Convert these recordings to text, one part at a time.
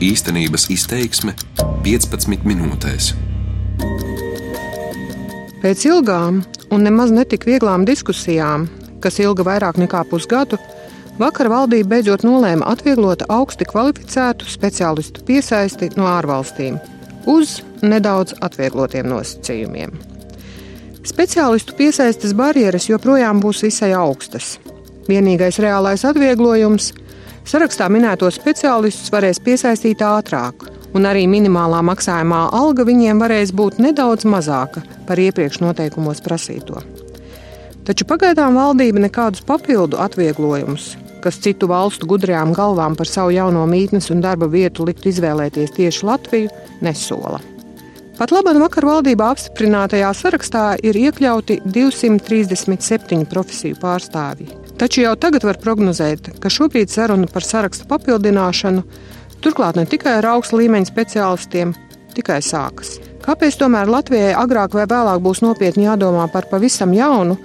Īstenības izteiksme 15 minūtēs. Pēc ilgām un nemaz netik vieglām diskusijām, kas ilga vairāk nekā pusgadu, vakar valdība beidzot nolēma atvieglot augsti kvalificētu speciālistu piesaisti no ārvalstīm uz nedaudz atvieglotiem nosacījumiem. Speciālistu piesaistes barjeras joprojām būs visai augstas. Vienīgais reālais atvieglojums - sarakstā minēto speciālistus varēs piesaistīt ātrāk, un arī minimālā maksājumā alga viņiem varēs būt nedaudz mazāka par iepriekš noteikumos prasīto. Taču pagaidām valdība nekādus papildu atvieglojumus, kas citu valstu gudrajām galvām par savu jauno mītnes un darba vietu liktu izvēlēties tieši Latviju, nesola. Pat labāk vakar valdībā apstiprinātajā sarakstā ir iekļauti 237 profesiju pārstāvji. Taču jau tagad var prognozēt, ka šobrīd saruna par sarakstu papildināšanu, turklāt ne tikai ar augstu līmeņa speciālistiem, tikai sākas. Kāpēc tomēr Latvijai agrāk vai vēlāk būs nopietni jādomā par pavisam jaunu,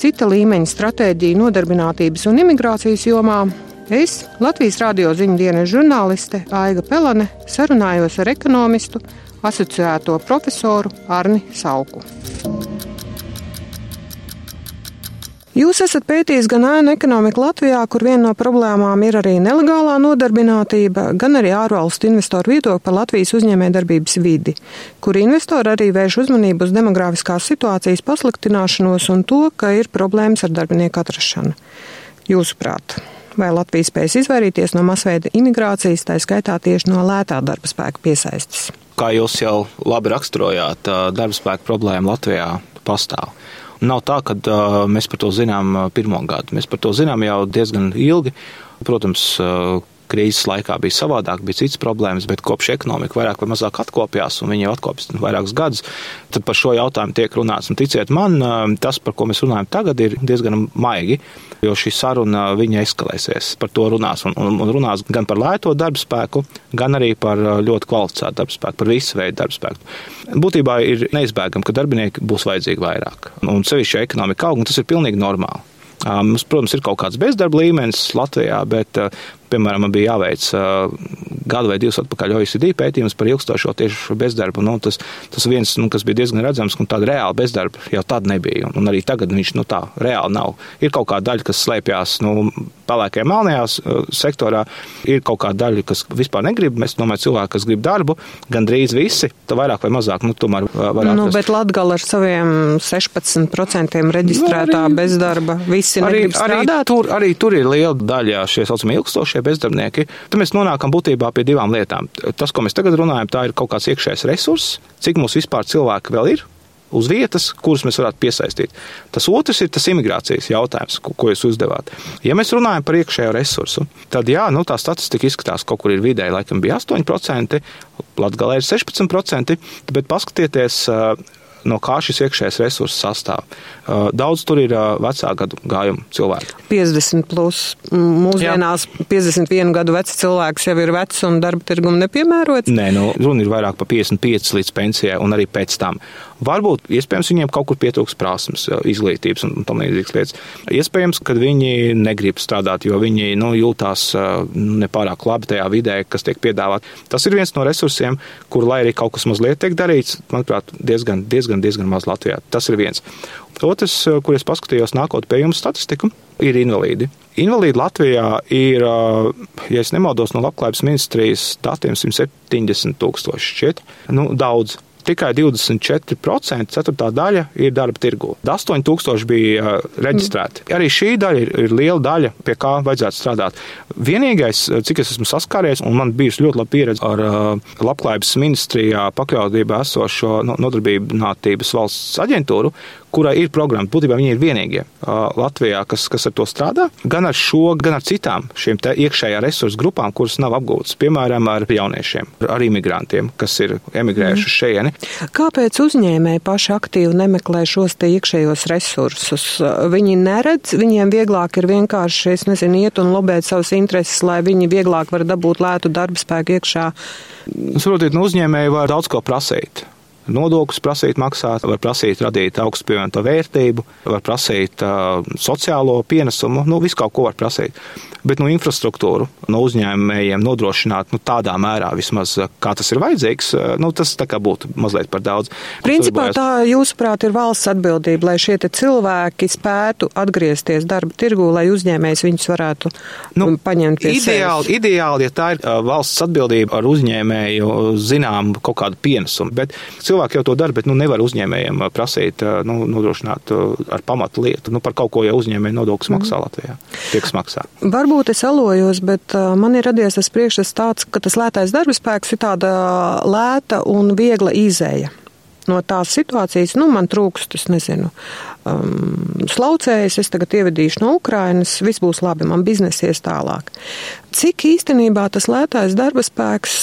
cita līmeņa stratēģiju nodarbinātības un imigrācijas jomā, Es, Latvijas radio ziņu dienas žurnāliste Aiga Pelane, sarunājos ar ekonomistu, asociēto profesoru Arni Sauku. Jūs esat pētījis gan ēnu ekonomiku Latvijā, kur viena no problēmām ir arī nelegālā nodarbinātība, gan arī ārvalstu investoru viedokli par Latvijas uzņēmējdarbības vidi, kur investori arī vērš uzmanību uz demogrāfiskās situācijas pasliktināšanos un to, ka ir problēmas ar darbinieku atrašanu. Jūsuprāt, vai Latvija spēs izvairīties no masveida imigrācijas, tā skaitā tieši no lētā darba spēka piesaistes? Kā jūs jau labi raksturojāt, darba spēka problēma Latvijā pastāv. Nav tā, ka mēs par to zinām pirmo gadu. Mēs par to zinām jau diezgan ilgi. Protams, krīzes laikā bija savādāk, bija citas problēmas, bet kopš ekonomika vairāk vai mazāk atkopjās, un viņi jau atkopjas vairākus gadus, tad par šo jautājumu tiek runāts. Un ticiet man, tas, par ko mēs runājam tagad, ir diezgan maigi, jo šī saruna viņa eskalēsies. Par to runās, un, un, un runās gan par lēto darba spēku, gan arī par ļoti kvalificētu darba spēku, par visu veidu darba spēku. Būtībā ir neizbēgami, ka darbinieki būs vajadzīgi vairāk. Un sevišķi ekonomika aug, un tas ir pilnīgi normāli. Mums, protams, ir kaut kāds bezdarba līmenis Latvijā, bet Piemēram, man bija jāveic gadu vai divus atpakaļ OECD pētījums par ilgstošo tieši bezdarbu. Nu, tas, tas viens, nu, kas bija diezgan redzams, un tāda reāla bezdarba jau tad nebija. Un, arī tagad viņš nu, tā reāli nav. Ir kaut kāda daļa, kas slēpjas nu, pelēkajā, melnajā sektorā, ir kaut kāda daļa, kas vispār negrib. Mēs domājam, cilvēki, kas grib darbu, gandrīz visi, tā vairāk vai mazāk, nu, tomēr var nu, bet Latgala ar saviem 16% reģistrētā nu, arī, bezdarba, visi arī, negrib strādāt. Arī tur, arī tur ir liela daļa šie saucamie ilgstošie šie bezdarbnieki, tad mēs nonākam būtībā pie divām lietām. Tas, ko mēs tagad runājam, tā ir kaut kāds iekšējs resurss, cik mums vispār cilvēki vēl ir. Uz vietas, kuras mēs varētu piesaistīt. Tas otrs ir tas imigrācijas jautājums, ko, ko jūs uzdevāt. Ja mēs runājam par iekšējo resursu, tad jā, nu, tā statistika izskatās, ka kaut kur ir vidēji, laikam bija 8%, Latvijā ir 16%, bet paskatieties, no kā šis iekšējais resurss sastāv. Daudz tur ir vecā gadu gājuma cilvēki. 50 plus. Mūsdienās Jā. 51 gadu vecs cilvēks jau ir vecs un darba tirgumu nepiemērots? Nē, nu, runa ir vairāk par 55 līdz pensijai un arī pēc tam. Varbūt, iespējams, viņiem kaut kur pietrūks prasmes, izglītības un tam līdzīgas lietas. Iespējams, ka viņi negrib strādāt, jo viņi nu, jūtās nepārāk labi tajā vidē, kas tiek piedāvāt. Tas ir viens no resursiem, kur, lai arī kaut kas mazliet tiek darīts, manuprāt, diezgan, diezgan, diezgan maz Latvijā. Tas ir viens. Otrs, kur es paskatījos nākot pie jums statistiku, ir invalīdi. Invalīdi Latvijā ir, ja es nemaldos, no labklājības ministrijas datiem 170 tūkstoši šķiet. Nu, daudz tikai 24%, ceturtā daļa ir darba tirgu. 8000 bija reģistrēti. Arī šī daļa ir, ir liela daļa, pie kā vajadzētu strādāt. Vienīgais, cik es esmu saskāries, un man bijusi ļoti laba pieredze ar labklājības ministrijā pakļautībā esošo nodarbinātības valsts aģentūru, kurai ir programma. Būtībā viņi ir vienīgie Latvijā, kas, kas ar to strādā. Gan ar šo, gan ar citām šīm iekšējā resursu grupām, kuras nav apgūtas. Piemēram, ar jauniešiem, ar imigrantiem, kas ir emigrējuši mm. šejieni. Kāpēc uzņēmēji paši aktīvi nemeklē šos iekšējos resursus? Viņi neredz, viņiem vieglāk ir vienkārši, es nezinu, iet un lobēt savas intereses, lai viņi vieglāk var dabūt lētu darba spēku iekšā. Saprotiet, nu uzņēmēji var daudz ko prasīt nodokļus prasīt maksāt, var prasīt radīt augstu pievienoto vērtību, var prasīt uh, sociālo pienesumu, nu, visu kaut ko var prasīt. Bet nu, infrastruktūru no uzņēmējiem nodrošināt nu, tādā mērā, vismaz kā tas ir vajadzīgs, nu, tas būtu mazliet par daudz. Principā tā, jūsuprāt, ir valsts atbildība, lai šie cilvēki spētu atgriezties darba tirgū, lai uzņēmējs viņus varētu nu, paņemt pie ideāli, sevis. Ideāli, ja tā ir valsts atbildība ar uzņēmēju zinām kaut kādu pienesumu, bet cilvēki jau to dara, bet nu, nevar uzņēmējiem prasīt nu, nodrošināt ar pamatu lietu. Nu, par kaut ko jau uzņēmēju nodoklis maksā mm. Latvijā. Tiek maksā. Varbūt es elojos, bet man ir radies tas priekšstats tāds, ka tas lētais darba spēks ir tāda lēta un viegla izēja no tās situācijas, nu, man trūkst, es nezinu, um, slaucējas, es tagad ievedīšu no Ukrainas, viss būs labi, man biznesa ies tālāk. Cik īstenībā tas lētais darba spēks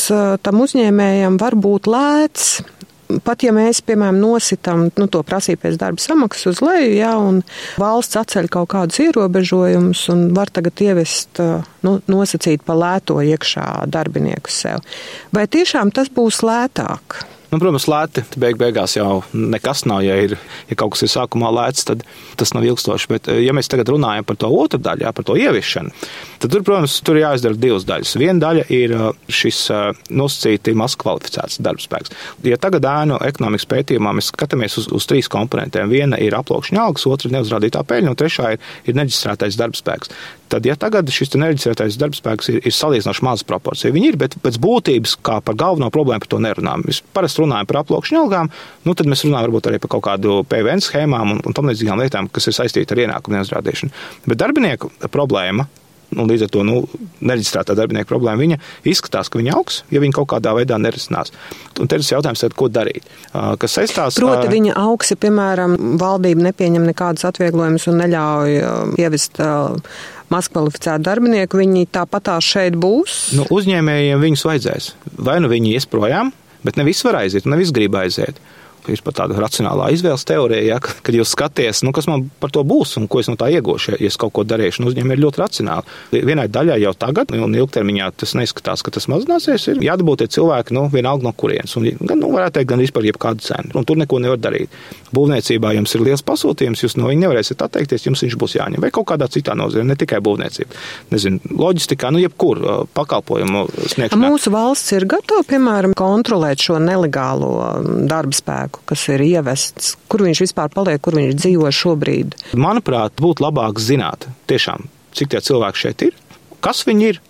tam uzņēmējam var būt lēts, pat ja mēs, piemēram, nositām nu, to prasību pēc darba samaksas uz leju, ja, un valsts atceļ kaut kādus ierobežojumus un var tagad ievest, nu, nosacīt pa lēto iekšā darbinieku sev. Vai tiešām tas būs lētāk? Nu, protams, lēti beig beigās jau nekas nav. Ja, ir, ja kaut kas ir sākumā lēts, tad tas nav ilgstoši. Bet, ja mēs tagad runājam par to otru daļu, jā, par to ieviešanu, tad tur, protams, tur jāizdara divas daļas. Viena daļa ir uh, šis uh, nosacīti maz kvalificēts darbspēks. Ja tagad ēnu ekonomikas pētījumā mēs skatāmies uz, uz trīs komponentiem, viena ir aploksņa algas, otra ir neuzrādītā peļņa, un trešā ir, ir neģistrētais darbspēks. Tad, ja tagad šis nereģistrētais darbspēks ir, ir salīdzinoši maza proporcija, viņi ir, bet pēc būtības kā par galveno problēmu par to nerunājam. Mēs parasti runājam par aploksņu algām, nu tad mēs runājam varbūt arī par kaut kādu PVN schēmām un, un tam līdzīgām lietām, kas ir saistīti ar ienākumu neuzrādīšanu. Bet darbinieku problēma Un līdz ar to nu, nereģistrētā darbinieka problēma viņa izskatās, ka viņa augs, ja viņa kaut kādā veidā nerisinās. Un te ir jautājums, tad, ko darīt. Kas saistās, Proti, viņa augs, ja, piemēram, valdība nepieņem nekādus atvieglojumus un neļauj ievest mazkvalificētu darbinieku, viņi tāpatās šeit būs? Nu, uzņēmējiem viņus vajadzēs. Vai nu viņi ies projām, bet ne viss var aiziet, ne viss grib aiziet pat tāda racionālā izvēles teorija, ja, kad jūs skaties, nu, kas man par to būs un ko es no tā iegūšu, ja es kaut ko darīšu. Nu, uzņēmumi ir ļoti racionāli. Vienai daļai jau tagad, un ilgtermiņā tas neizskatās, ka tas mazināsies, ir jādabūt tie cilvēki, nu, vienalga no kurienes. Un, gan, nu, varētu teikt, gan vispār jebkādu cenu. Un tur neko nevar darīt. Būvniecībā jums ir liels pasūtījums, jūs no viņa nevarēsiet atteikties, jums viņš būs jāņem. Vai kaut kādā citā nozarē, ne tikai būvniecība. Nezinu, loģistikā, nu, jebkur pakalpojumu sniegšanā. Mūsu valsts ir gatava, piemēram, kontrolēt šo nelegālo darba spēku cilvēku, kas ir ievests, kur viņš vispār paliek, kur viņš dzīvo šobrīd? Manuprāt, būtu labāk zināt tiešām, cik tie cilvēki šeit ir, kas viņi ir,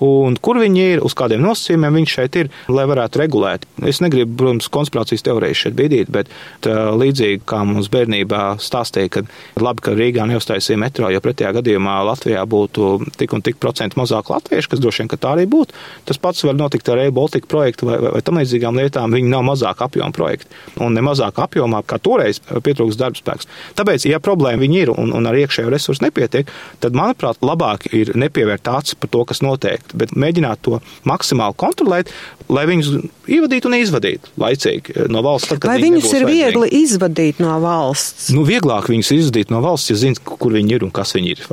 un kur viņi ir, uz kādiem nosacījumiem viņi šeit ir, lai varētu regulēt. Es negribu, protams, konspirācijas teorijas šeit bīdīt, bet līdzīgi kā mums bērnībā stāstīja, ka labi, ka Rīgā neuztaisīja metro, jo pretējā gadījumā Latvijā būtu tik un tik procentu mazāk latviešu, kas droši vien, ka tā arī būtu. Tas pats var notikt ar e-Baltika projektu vai, vai, vai tam līdzīgām lietām. Viņi nav mazāk apjoma projekti un ne mazāk apjomā, kā toreiz pietrūks darbspēks. Tāpēc, ja problēma viņi ir un, un ar iekšējo resursu nepietiek, tad, manuprāt, labāk ir nepievērt acis par to, kas notiek bet mēģināt to maksimāli kontrolēt, lai viņus ievadītu un izvadītu laicīgi eh, no valsts. Tad, vai viņus ir vajadzīgi. viegli izvadīt no valsts? Nu, vieglāk viņus izvadīt no valsts, ja zina, kur viņi ir un kas viņi ir.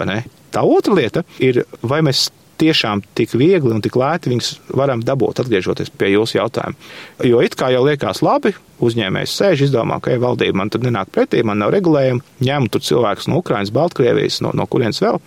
Tā otra lieta ir, vai mēs tiešām tik viegli un tik lēti viņus varam dabūt, atgriežoties pie jūsu jautājuma. Jo it kā jau liekas labi, uzņēmējs sēž, izdomā, ka ej, valdība man tad nenāk pretī, man nav regulējuma, ņem tur cilvēkus no Ukrainas, Baltkrievijas, no, no kurienes vēl.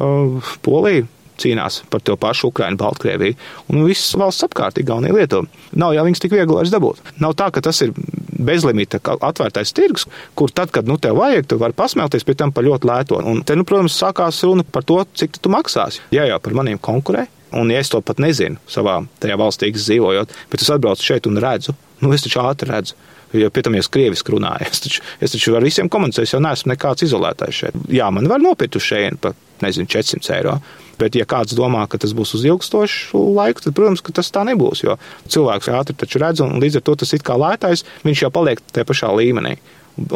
Uh, Polija, cīnās par to pašu Ukrainu, Baltkrieviju un visas valsts apkārt, Igaunija, Lietuva. Nav jau viņas tik viegli vairs dabūt. Nav tā, ka tas ir bezlimita atvērtais tirgus, kur tad, kad nu, tev vajag, tu vari pasmelties pie tam par ļoti lēto. Un te, nu, protams, sākās runa par to, cik tu maksās. Jā, jau par maniem konkurē. Un, ja es to pat nezinu savā tajā valstī dzīvojot, bet es atbraucu šeit un redzu, nu, es taču ātri redzu. Jo pie tam, ja es krieviski runāju, es taču, es taču ar visiem komunicēju, es jau neesmu nekāds izolētājs šeit. Jā, man var nopirkt uz šejienu par, nezinu, 400 eiro. Bet, ja kāds domā, ka tas būs uz ilgstošu laiku, tad, protams, tas tā nebūs. Jo cilvēks ātri taču redz, un līdz ar to tas it kā lētais, viņš jau paliek tajā pašā līmenī.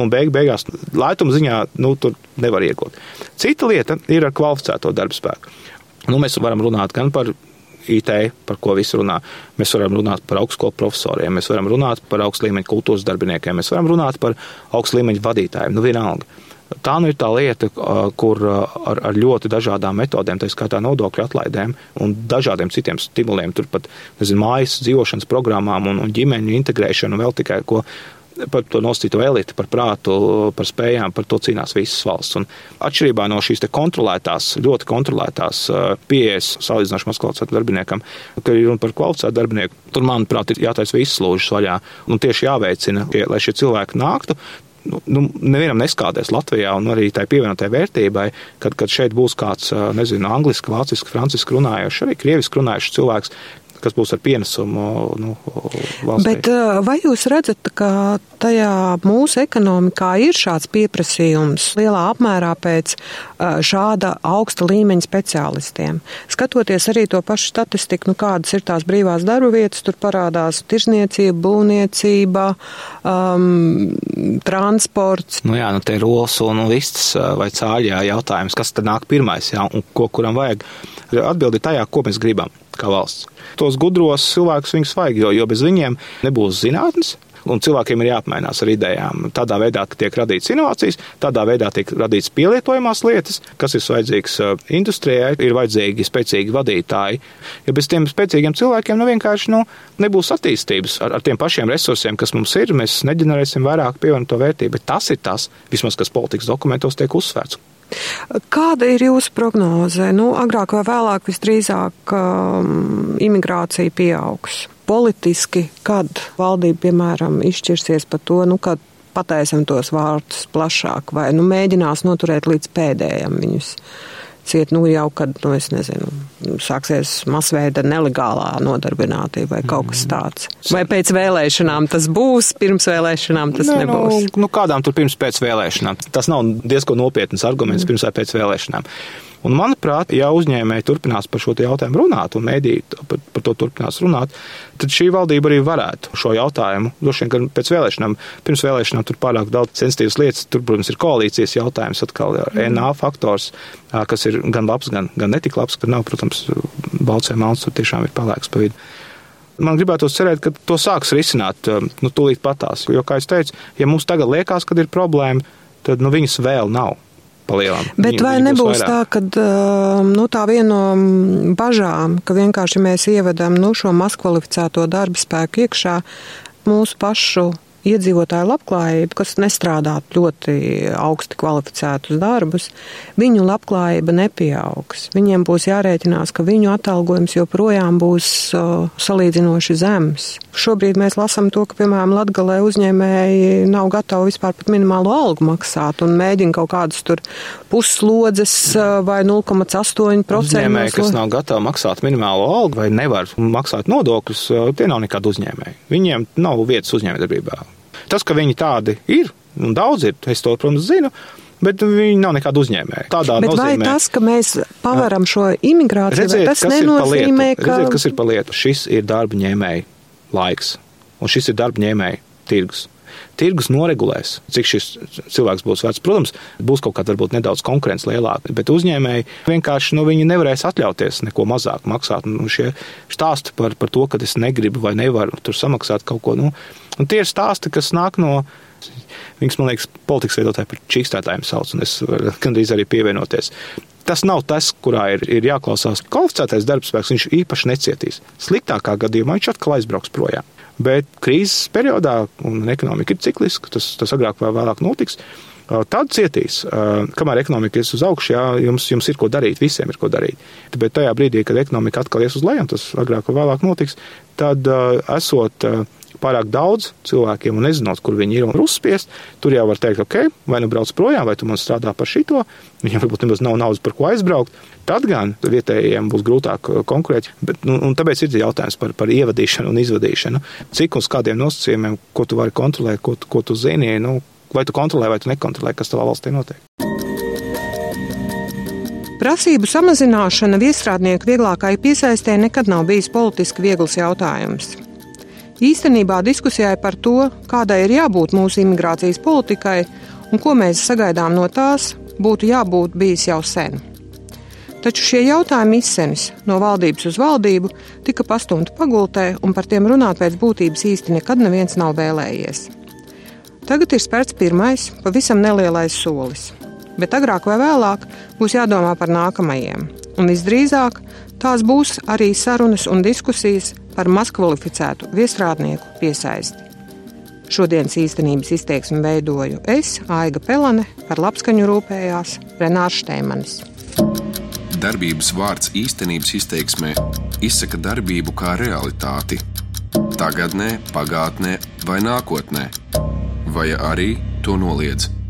Un beig, beigās laituma ziņā nu, tur nevar iegūt. Cita lieta ir ar kvalificēto darbu spēku. Nu, mēs varam runāt gan par IT, par ko visi runā. Mēs varam runāt par augstskolu profesoriem, mēs varam runāt par augstu līmeņa kultūras darbiniekiem, mēs varam runāt par augstu līmeņa vadītājiem. Nu, vienalga. Tā nu ir tā lieta, kur ar, ar ļoti dažādām metodēm, tā skaitā nodokļu atlaidēm un dažādiem citiem stimuliem, turpat nezinu, mājas dzīvošanas programmām un, un ģimeņu integrēšanu, vēl tikai ko par to nostīto elitu, par prātu, par spējām, par to cīnās visas valsts. Un atšķirībā no šīs kontrolētās, ļoti kontrolētās pieejas salīdzinoši maz kvalificētu darbiniekam, ka ir runa par kvalificētu darbinieku, tur, manuprāt, ir jātaisa visas lūžas vaļā un tieši jāveicina, lai šie cilvēki nāktu nu, nu, nevienam neskādēs Latvijā, un arī tai pievienotai vērtībai, kad, kad šeit būs kāds, nezinu, angliski, vāciski, franciski runājošs, arī krieviski runājošs cilvēks, kas būs ar pienesumu nu, valstī. Bet vai jūs redzat, ka tajā mūsu ekonomikā ir šāds pieprasījums lielā apmērā pēc šāda augsta līmeņa speciālistiem? Skatoties arī to pašu statistiku, nu kādas ir tās brīvās darba vietas, tur parādās tirzniecība, būvniecība, um, transports. Nu jā, nu te ir olas un vistas vai cāļā jautājums, kas tad nāk pirmais, jā, un ko kuram vajag. Atbildi tajā, ko mēs gribam kā valsts. Tos gudros cilvēkus viņus vajag, jo, jo bez viņiem nebūs zinātnes. Un cilvēkiem ir jāapmainās ar idejām. Tādā veidā tiek radītas inovācijas, tādā veidā tiek radītas pielietojamās lietas, kas ir vajadzīgas uh, industrijai, ir vajadzīgi spēcīgi vadītāji. Ja bez tiem spēcīgiem cilvēkiem nu, vienkārši nu, nebūs attīstības ar, ar tiem pašiem resursiem, kas mums ir, mēs neģenerēsim vairāk pievienoto vērtību. Bet tas ir tas, vismaz kas politikas dokumentos tiek uzsvērts. Kāda ir jūsu prognoze? Nu, agrāk vai vēlāk visdrīzāk um, imigrācija pieaugs. Politiski, kad valdība, piemēram, izšķirsies par to, nu, kad pataisim tos vārtus plašāk vai nu, mēģinās noturēt līdz pēdējiem viņus ciet, nu jau, kad, nu es nezinu, sāksies masveida nelegālā nodarbinātība vai kaut kas mm. tāds. Vai pēc vēlēšanām tas būs, pirms vēlēšanām tas ne, nebūs? Nu, nu, kādām tur pirms pēc vēlēšanām? Tas nav diezko nopietns arguments mm. pirms vai pēc vēlēšanām. Un, manuprāt, ja uzņēmēji turpinās par šo jautājumu runāt un mēdīt par, par to turpinās runāt, tad šī valdība arī varētu šo jautājumu, droši vien, ka pēc vēlēšanām, pirms vēlēšanām tur pārāk daudz sensitīvas lietas, tur, protams, ir koalīcijas jautājums, atkal mm. NA faktors, kas ir gan labs, gan, gan netik labs, ka nav, protams, balts vai melns, tur tiešām ir palēks pa vidu. Man gribētu cerēt, ka to sāks risināt nu, tūlīt patās. Jo, kā jau teicu, ja mums tagad liekas, ka ir problēma, tad nu, viņas vēl nav palielam. Bet vai nebūs tā, ka nu, tā viena no bažām, ka vienkārši mēs ievedam nu, šo mazkvalificēto darba spēku iekšā mūsu pašu iedzīvotāju labklājību, kas nestrādā ļoti augsti kvalificētus darbus, viņu labklājība nepieaugs. Viņiem būs jārēķinās, ka viņu atalgojums joprojām būs uh, salīdzinoši zems. Šobrīd mēs lasām to, ka, piemēram, Latgalē uzņēmēji nav gatavi vispār pat minimālo algu maksāt un mēģina kaut kādus tur pusslodzes uh, vai 0,8%. Uzņēmēji, kas nav gatavi maksāt minimālo algu vai nevar maksāt nodokļus, tie nav nekādi uzņēmēji. Viņiem nav vietas uzņēmējdarbībā. Tas, ka viņi tādi ir, un daudz ir, es to, protams, zinu. Bet viņi nav nekāda uzņēmēja. Tādā bet nozīmē, vai tas, ka mēs pavaram šo imigrāciju, redziet, tas nenozīmē, ka. Redziet, kas ir pa lietu? Šis ir darba ņēmēja laiks, un šis ir darba ņēmēja tirgus. Tirgus noregulēs, cik šis cilvēks būs vērts. Protams, būs kaut kāda varbūt nedaudz konkurence lielāka, bet uzņēmēji vienkārši nu, nevarēs atļauties neko mazāk maksāt. Nu, šie stāsti par, par to, ka es negribu vai nevaru tur samaksāt kaut ko. Nu, tie ir stāsti, kas nāk no. Viņas, man liekas, politikas veidotāji par čīkstētājiem sauc, un es gandrīz arī pievienoties. Tas nav tas, kurā ir, ir jāklausās. Kvalificētais darbspēks viņš īpaši necietīs. Sliktākā gadījumā viņš atkal aizbrauks projām. Bet krīzes periodā, un ekonomika ir cikliska, tas, tas agrāk vai vēlāk notiks, tad cietīs. Kamēr ekonomika ies uz augšu, jā, jums, jums ir ko darīt, visiem ir ko darīt. Bet tajā brīdī, kad ekonomika atkal ies uz leju, tas agrāk vai vēlāk notiks, tad esot pārāk daudz cilvēkiem un nezinot, kur viņi ir un uzspiest, tur jau var teikt, ok, vai nu brauc projām, vai tu man strādā par šito, viņam varbūt nemaz nav naudas, par ko aizbraukt. Tad gan vietējiem būs grūtāk uh, konkurēt. Bet, nu, tāpēc ir jautājums par, par ievadīšanu un izvadīšanu. Cik uz kādiem nosacījumiem, ko tu vari kontrolēt, ko, ko tu zini, nu, vai tu kontrolē, vai tu nekontrolē, kas tavā valstī notiek. Prasību samazināšana viestrādnieku vieglākai piesaistē nekad nav bijis politiski viegls jautājums. Īstenībā diskusijai par to, kādai ir jābūt mūsu imigrācijas politikai un ko mēs sagaidām no tās, būtu jābūt bijis jau sen. Taču šie jautājumi izsenis no valdības uz valdību tika pastumti pagultē, un par tiem runāt pēc būtības īsti nekad neviens nav vēlējies. Tagad ir spērts pirmais, pavisam nelielais solis. Bet agrāk vai vēlāk būs jādomā par nākamajiem. Un visdrīzāk tās būs arī sarunas un diskusijas par mazkvalificētu viestrādnieku piesaisti. Šodienas īstenības izteiksmi veidoju es, Aiga Pelane, par labskaņu rūpējās Renārs Šteimanis. Darbības vārds īstenības izteiksmē izsaka darbību kā realitāti tagadnē, pagātnē vai nākotnē, vai arī to noliedz.